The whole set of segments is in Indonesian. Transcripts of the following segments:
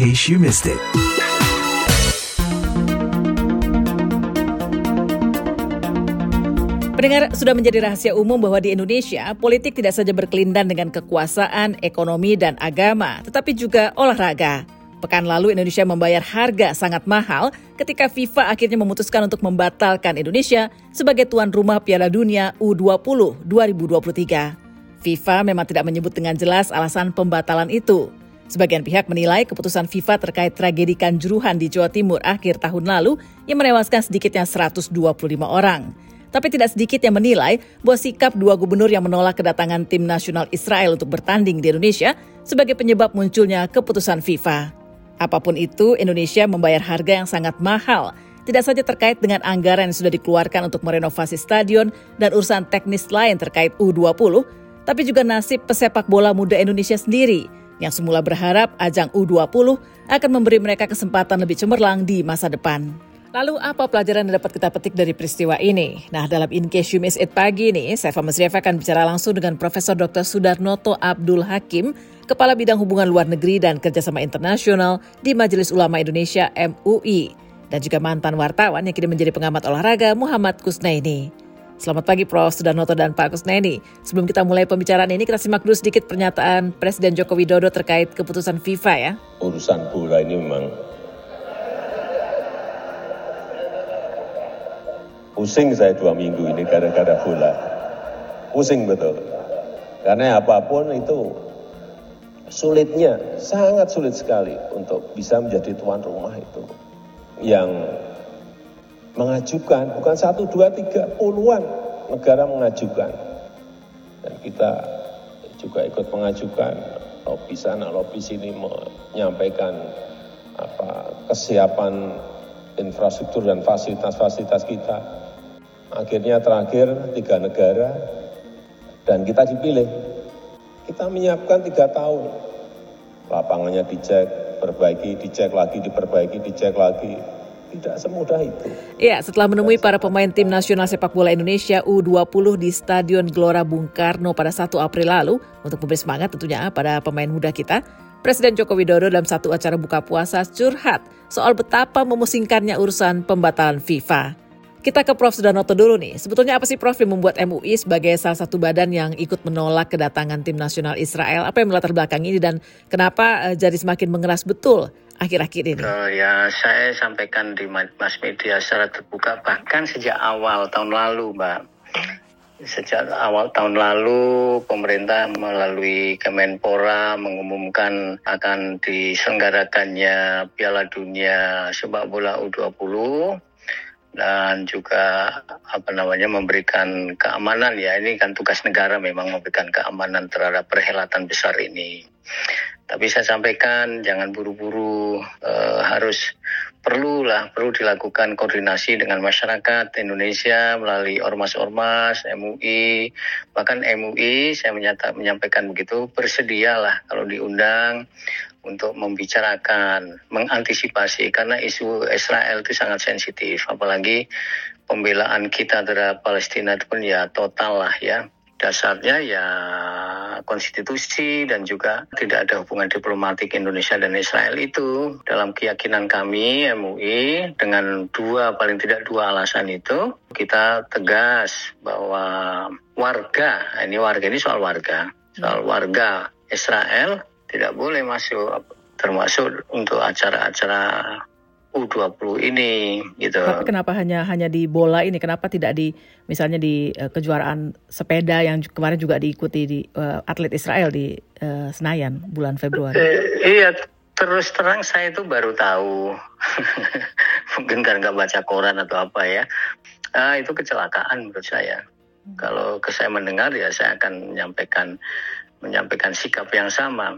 case you missed it. Pendengar, sudah menjadi rahasia umum bahwa di Indonesia, politik tidak saja berkelindan dengan kekuasaan, ekonomi, dan agama, tetapi juga olahraga. Pekan lalu Indonesia membayar harga sangat mahal ketika FIFA akhirnya memutuskan untuk membatalkan Indonesia sebagai tuan rumah Piala Dunia U20 2023. FIFA memang tidak menyebut dengan jelas alasan pembatalan itu. Sebagian pihak menilai keputusan FIFA terkait tragedi Kanjuruhan di Jawa Timur akhir tahun lalu yang menewaskan sedikitnya 125 orang. Tapi tidak sedikit yang menilai bahwa sikap dua gubernur yang menolak kedatangan tim nasional Israel untuk bertanding di Indonesia sebagai penyebab munculnya keputusan FIFA. Apa pun itu, Indonesia membayar harga yang sangat mahal, tidak saja terkait dengan anggaran yang sudah dikeluarkan untuk merenovasi stadion dan urusan teknis lain terkait U20, tapi juga nasib pesepak bola muda Indonesia sendiri yang semula berharap ajang U20 akan memberi mereka kesempatan lebih cemerlang di masa depan. Lalu apa pelajaran yang dapat kita petik dari peristiwa ini? Nah, dalam In Case You Miss It pagi ini, saya Mas Rieva akan bicara langsung dengan Profesor Dr. Sudarnoto Abdul Hakim, Kepala Bidang Hubungan Luar Negeri dan Kerjasama Internasional di Majelis Ulama Indonesia MUI, dan juga mantan wartawan yang kini menjadi pengamat olahraga Muhammad Kusnaini. Selamat pagi Prof. Sudarnoto dan Pak Kusnaini. Sebelum kita mulai pembicaraan ini, kita simak dulu sedikit pernyataan Presiden Joko Widodo terkait keputusan FIFA ya. Urusan bola ini memang Pusing saya dua minggu ini gara-gara bola. Pusing betul. Karena apa pun itu sulitnya, sangat sulit sekali untuk bisa menjadi tuan rumah itu. Yang mengajukan, bukan satu, dua, tiga, puluhan negara mengajukan. Dan kita juga ikut mengajukan, lobby sana, lobby sini menyampaikan apa, kesiapan infrastruktur dan fasilitas-fasilitas kita akhirnya terakhir tiga negara dan kita dipilih. Kita menyiapkan tiga tahun. Lapangannya dicek, perbaiki, dicek lagi, diperbaiki, dicek lagi. Tidak semudah itu. Ya, setelah menemui para pemain tim nasional sepak bola Indonesia U20 di Stadion Gelora Bung Karno pada 1 April lalu untuk memberi semangat tentunya pada pemain muda kita, Presiden Joko Widodo dalam satu acara buka puasa curhat soal betapa memusingkannya urusan pembatalan FIFA. Kita ke Prof. Sudarnoto dulu nih. Sebetulnya apa sih Prof yang membuat MUI sebagai salah satu badan yang ikut menolak kedatangan tim nasional Israel? Apa yang melatar belakang ini dan kenapa uh, jadi semakin mengeras betul akhir-akhir ini? Uh, ya saya sampaikan di mass media secara terbuka bahkan sejak awal tahun lalu Mbak. Sejak awal tahun lalu pemerintah melalui Kemenpora mengumumkan akan diselenggarakannya Piala Dunia Sepak Bola U20 dan juga apa namanya memberikan keamanan ya ini kan tugas negara memang memberikan keamanan terhadap perhelatan besar ini. Tapi saya sampaikan jangan buru-buru uh, harus perlulah perlu dilakukan koordinasi dengan masyarakat Indonesia melalui ormas-ormas MUI bahkan MUI saya menyata, menyampaikan begitu bersedialah kalau diundang untuk membicarakan, mengantisipasi karena isu Israel itu sangat sensitif, apalagi pembelaan kita terhadap Palestina itu pun ya total lah ya. Dasarnya ya konstitusi dan juga tidak ada hubungan diplomatik Indonesia dan Israel itu. Dalam keyakinan kami MUI dengan dua paling tidak dua alasan itu kita tegas bahwa warga ini warga ini soal warga. Soal warga Israel tidak boleh masuk termasuk untuk acara-acara U20 ini gitu. Tapi kenapa hanya hanya di bola ini? Kenapa tidak di misalnya di uh, kejuaraan sepeda yang kemarin juga diikuti di uh, atlet Israel di uh, Senayan bulan Februari? Eh, iya, terus terang saya itu baru tahu. Mungkin karena nggak baca koran atau apa ya. Uh, itu kecelakaan menurut saya. Hmm. Kalau ke saya mendengar ya saya akan menyampaikan menyampaikan sikap yang sama.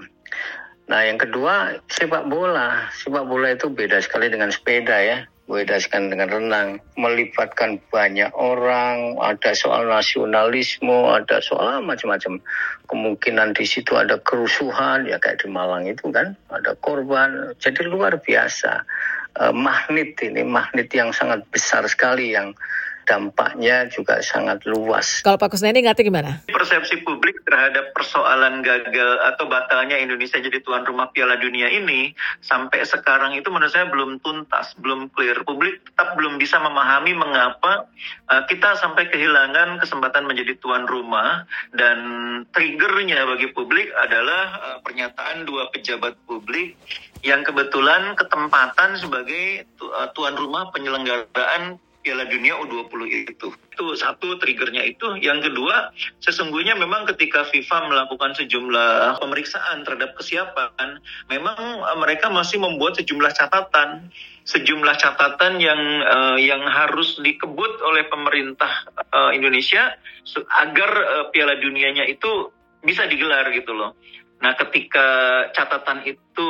Nah, yang kedua, sepak bola. Sepak bola itu beda sekali dengan sepeda ya. Beda sekali dengan renang. Melibatkan banyak orang, ada soal nasionalisme, ada soal macam-macam. Kemungkinan di situ ada kerusuhan, ya kayak di Malang itu kan, ada korban. Jadi luar biasa. Uh, magnet ini, magnet yang sangat besar sekali yang dampaknya juga sangat luas. Kalau Pak Kusneni ngerti gimana? Persepsi publik terhadap persoalan gagal atau batalnya Indonesia jadi tuan rumah Piala Dunia ini sampai sekarang itu menurut saya belum tuntas, belum clear. Publik tetap belum bisa memahami mengapa uh, kita sampai kehilangan kesempatan menjadi tuan rumah dan triggernya bagi publik adalah uh, pernyataan dua pejabat publik yang kebetulan ketempatan sebagai uh, tuan rumah penyelenggaraan Piala Dunia U20 itu. Itu satu triggernya itu. Yang kedua, sesungguhnya memang ketika FIFA melakukan sejumlah pemeriksaan terhadap kesiapan, memang uh, mereka masih membuat sejumlah catatan, sejumlah catatan yang uh, yang harus dikebut oleh pemerintah uh, Indonesia agar uh, Piala Dunianya itu bisa digelar gitu loh. Nah, ketika catatan itu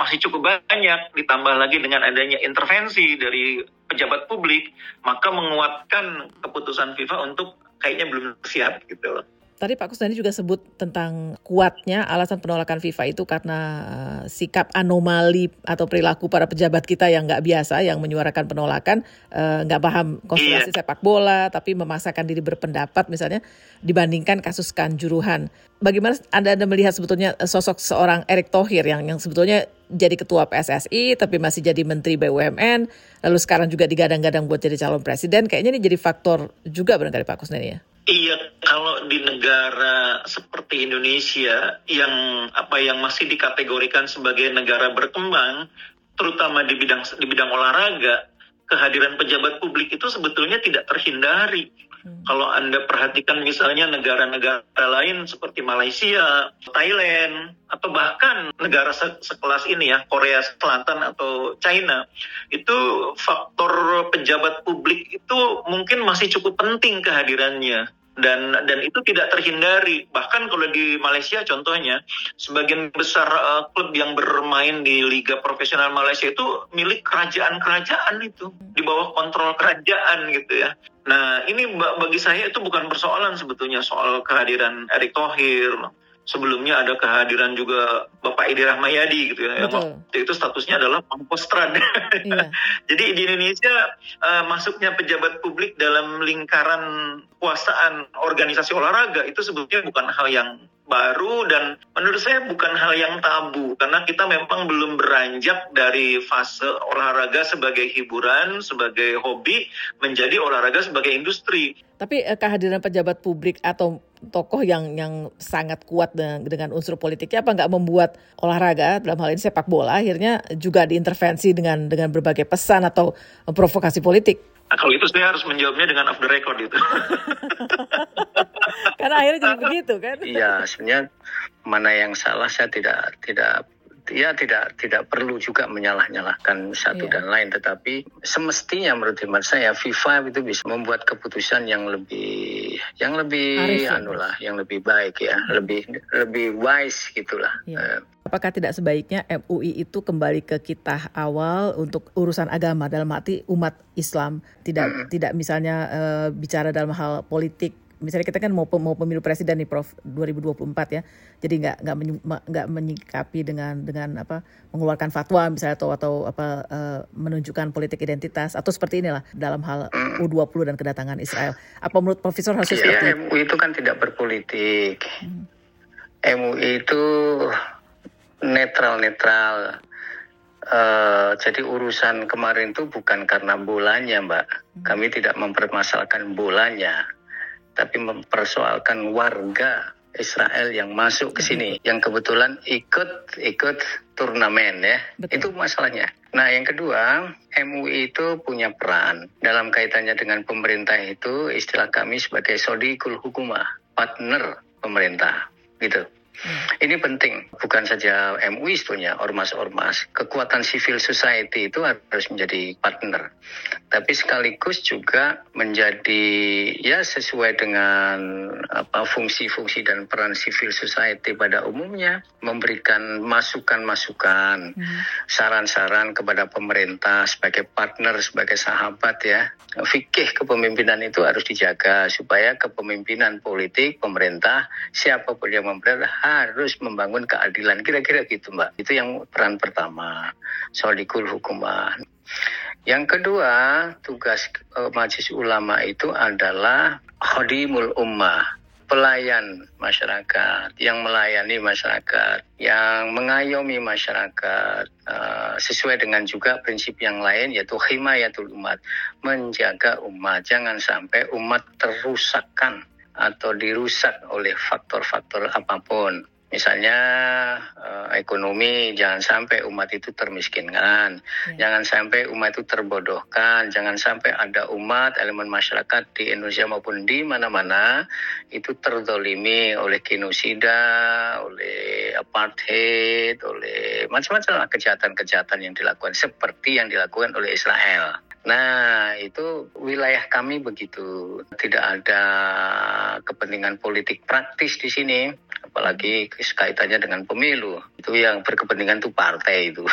masih cukup banyak, ditambah lagi dengan adanya intervensi dari pejabat publik, maka menguatkan keputusan FIFA untuk kayaknya belum siap gitu loh. Tadi Pak Kusnadi juga sebut tentang kuatnya alasan penolakan FIFA itu karena uh, sikap anomali atau perilaku para pejabat kita yang nggak biasa, yang menyuarakan penolakan, uh, nggak paham konstelasi iya. sepak bola, tapi memaksakan diri berpendapat misalnya dibandingkan kasus kanjuruhan. Bagaimana Anda, Anda melihat sebetulnya sosok seorang Erick Thohir yang yang sebetulnya jadi ketua PSSI tapi masih jadi menteri BUMN, lalu sekarang juga digadang-gadang buat jadi calon presiden, kayaknya ini jadi faktor juga barangkali Pak Kusnadi ya? Iya, kalau di negara seperti Indonesia yang apa yang masih dikategorikan sebagai negara berkembang, terutama di bidang di bidang olahraga, kehadiran pejabat publik itu sebetulnya tidak terhindari. Hmm. Kalau Anda perhatikan misalnya negara-negara lain seperti Malaysia, Thailand, atau bahkan negara se sekelas ini ya, Korea Selatan atau China, itu faktor pejabat publik itu mungkin masih cukup penting kehadirannya dan dan itu tidak terhindari. Bahkan kalau di Malaysia contohnya sebagian besar uh, klub yang bermain di liga profesional Malaysia itu milik kerajaan-kerajaan itu. Di bawah kontrol kerajaan gitu ya. Nah ini bagi saya itu bukan persoalan sebetulnya soal kehadiran Erick Thohir sebelumnya ada kehadiran juga Bapak Edi Rahmayadi gitu ya. Betul. Itu statusnya adalah pangkostrat. Iya. Jadi di Indonesia uh, masuknya pejabat publik dalam lingkaran kekuasaan organisasi olahraga itu sebetulnya bukan hal yang baru dan menurut saya bukan hal yang tabu karena kita memang belum beranjak dari fase olahraga sebagai hiburan, sebagai hobi menjadi olahraga sebagai industri. Tapi eh, kehadiran pejabat publik atau tokoh yang yang sangat kuat dengan, dengan unsur politiknya apa nggak membuat olahraga dalam hal ini sepak bola akhirnya juga diintervensi dengan dengan berbagai pesan atau provokasi politik? Nah, kalau itu saya harus menjawabnya dengan off the record itu. Karena akhirnya jadi begitu kan? Iya, sebenarnya mana yang salah saya tidak tidak ya tidak tidak perlu juga menyalah-nyalahkan satu yeah. dan lain tetapi semestinya menurut hemat saya FIFA itu bisa membuat keputusan yang lebih yang lebih ya, anulah yang lebih baik ya hmm. lebih lebih wise gitulah yeah. uh, Apakah tidak sebaiknya MUI itu kembali ke kita awal untuk urusan agama dalam arti umat Islam tidak -hmm. tidak misalnya uh, bicara dalam hal politik misalnya kita kan mau mau pemilu presiden nih Prof 2024 ya. Jadi nggak nggak nggak menyikapi dengan dengan apa mengeluarkan fatwa misalnya atau atau apa uh, menunjukkan politik identitas atau seperti inilah dalam hal U20 dan kedatangan Israel. Apa menurut Profesor harus ya, seperti itu? MUI itu kan tidak berpolitik. Hmm. MUI itu netral-netral. Uh, jadi urusan kemarin itu bukan karena bolanya, Mbak. Hmm. Kami tidak mempermasalahkan bolanya tapi mempersoalkan warga Israel yang masuk ke sini, yang kebetulan ikut ikut turnamen ya, Betul. itu masalahnya. Nah yang kedua, MUI itu punya peran dalam kaitannya dengan pemerintah itu istilah kami sebagai sodikul hukumah, partner pemerintah, gitu. Ini penting, bukan saja MUI sebetulnya, ormas-ormas. Kekuatan civil society itu harus menjadi partner. Tapi sekaligus juga menjadi ya sesuai dengan apa fungsi-fungsi dan peran civil society pada umumnya memberikan masukan-masukan, hmm. saran-saran kepada pemerintah sebagai partner, sebagai sahabat ya. Fikih kepemimpinan itu harus dijaga supaya kepemimpinan politik pemerintah siapa pun yang memerintah harus membangun keadilan. Kira-kira gitu Mbak. Itu yang peran pertama. Soal dikul hukumah. Yang kedua, tugas uh, majelis ulama itu adalah khodimul ummah, pelayan masyarakat, yang melayani masyarakat, yang mengayomi masyarakat, uh, sesuai dengan juga prinsip yang lain yaitu himayatul umat, menjaga umat, jangan sampai umat terusakkan atau dirusak oleh faktor-faktor apa pun. Misalnya eh, ekonomi, jangan sampai umat itu termiskinkan, hmm. jangan sampai umat itu terbodohkan, jangan sampai ada umat elemen masyarakat di Indonesia maupun di mana-mana itu terdolimi oleh genosida, oleh apartheid, oleh macam-macam kejahatan-kejahatan yang dilakukan seperti yang dilakukan oleh Israel. Nah, itu wilayah kami begitu. Tidak ada kepentingan politik praktis di sini, apalagi kaitannya dengan pemilu. Itu yang berkepentingan itu partai itu.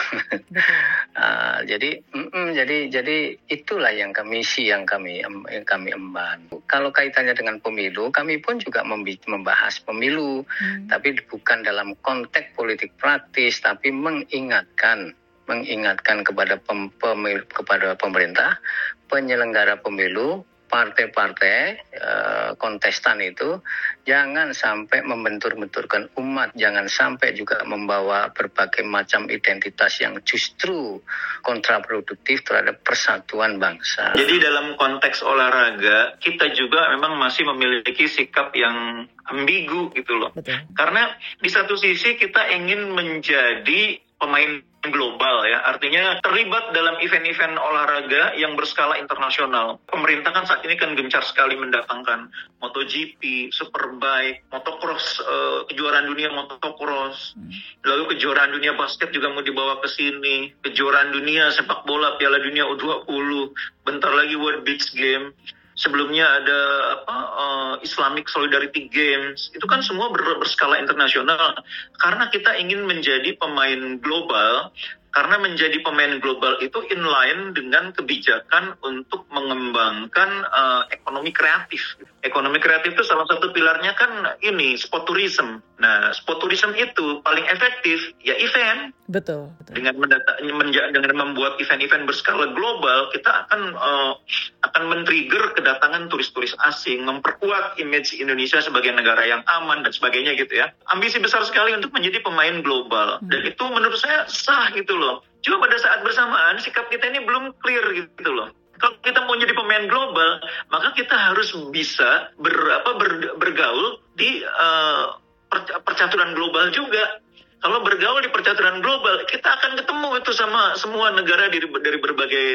nah, jadi, mm -mm, jadi, jadi itulah yang kami si yang kami yang kami emban. Kalau kaitannya dengan pemilu, kami pun juga membahas pemilu, hmm. tapi bukan dalam konteks politik praktis, tapi mengingatkan mengingatkan kepada pem, pemil, kepada pemerintah penyelenggara pemilu partai-partai uh, kontestan itu jangan sampai membentur-benturkan umat, jangan sampai juga membawa berbagai macam identitas yang justru kontraproduktif terhadap persatuan bangsa. Jadi dalam konteks olahraga kita juga memang masih memiliki sikap yang ambigu gitu loh. Betul. Karena di satu sisi kita ingin menjadi pemain global ya, artinya terlibat dalam event-event olahraga yang berskala internasional. Pemerintah kan saat ini kan gencar sekali mendatangkan MotoGP, Superbike, motocross, uh, kejuaraan dunia motocross, hmm. lalu kejuaraan dunia basket juga mau dibawa ke sini, kejuaraan dunia sepak bola Piala Dunia U20, bentar lagi World Beach Game sebelumnya ada apa uh, Islamic Solidarity Games itu kan semua ber, berskala internasional karena kita ingin menjadi pemain global karena menjadi pemain global itu inline dengan kebijakan untuk mengembangkan uh, ekonomi kreatif. Ekonomi kreatif itu salah satu pilarnya kan ini sport tourism. Nah, sport tourism itu paling efektif ya event. Betul. betul. Dengan mendata, dengan membuat event-event berskala global, kita akan uh, akan men-trigger kedatangan turis-turis asing, memperkuat image Indonesia sebagai negara yang aman dan sebagainya gitu ya. Ambisi besar sekali untuk menjadi pemain global. Hmm. Dan itu menurut saya sah gitu loh. Cuma pada saat bersamaan sikap kita ini belum clear gitu loh. Kalau kita mau jadi pemain global, maka kita harus bisa ber, apa, ber, bergaul di uh, percaturan global juga. Kalau bergaul di percaturan global, kita akan ketemu itu sama semua negara dari, dari berbagai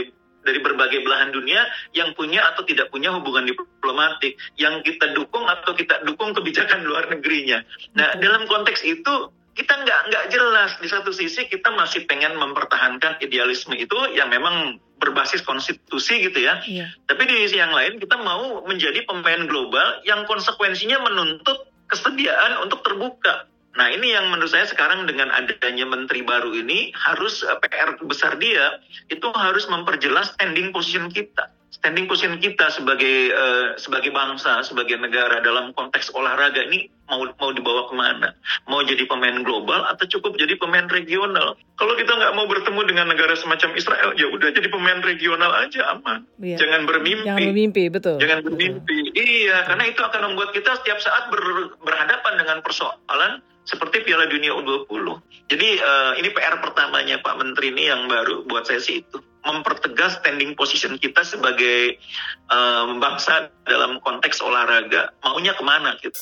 dari berbagai belahan dunia yang punya atau tidak punya hubungan diplomatik, yang kita dukung atau kita dukung kebijakan luar negerinya. Nah, dalam konteks itu kita nggak nggak jelas di satu sisi kita masih pengen mempertahankan idealisme itu yang memang berbasis konstitusi gitu ya. Iya. Tapi di sisi yang lain kita mau menjadi pemain global yang konsekuensinya menuntut kesediaan untuk terbuka. Nah ini yang menurut saya sekarang dengan adanya menteri baru ini harus eh, PR besar dia itu harus memperjelas standing position kita standing position kita sebagai uh, sebagai bangsa, sebagai negara dalam konteks olahraga ini mau mau dibawa ke mana? Mau jadi pemain global atau cukup jadi pemain regional? Kalau kita nggak mau bertemu dengan negara semacam Israel, ya udah jadi pemain regional aja aman. Iya. Jangan bermimpi. Jangan bermimpi, betul. Jangan bermimpi. Betul. Iya, karena itu akan membuat kita setiap saat ber, berhadapan dengan persoalan seperti Piala Dunia U20. Jadi uh, ini PR pertamanya Pak Menteri ini yang baru buat saya sih itu mempertegas standing position kita sebagai um, bangsa dalam konteks olahraga maunya ke mana gitu.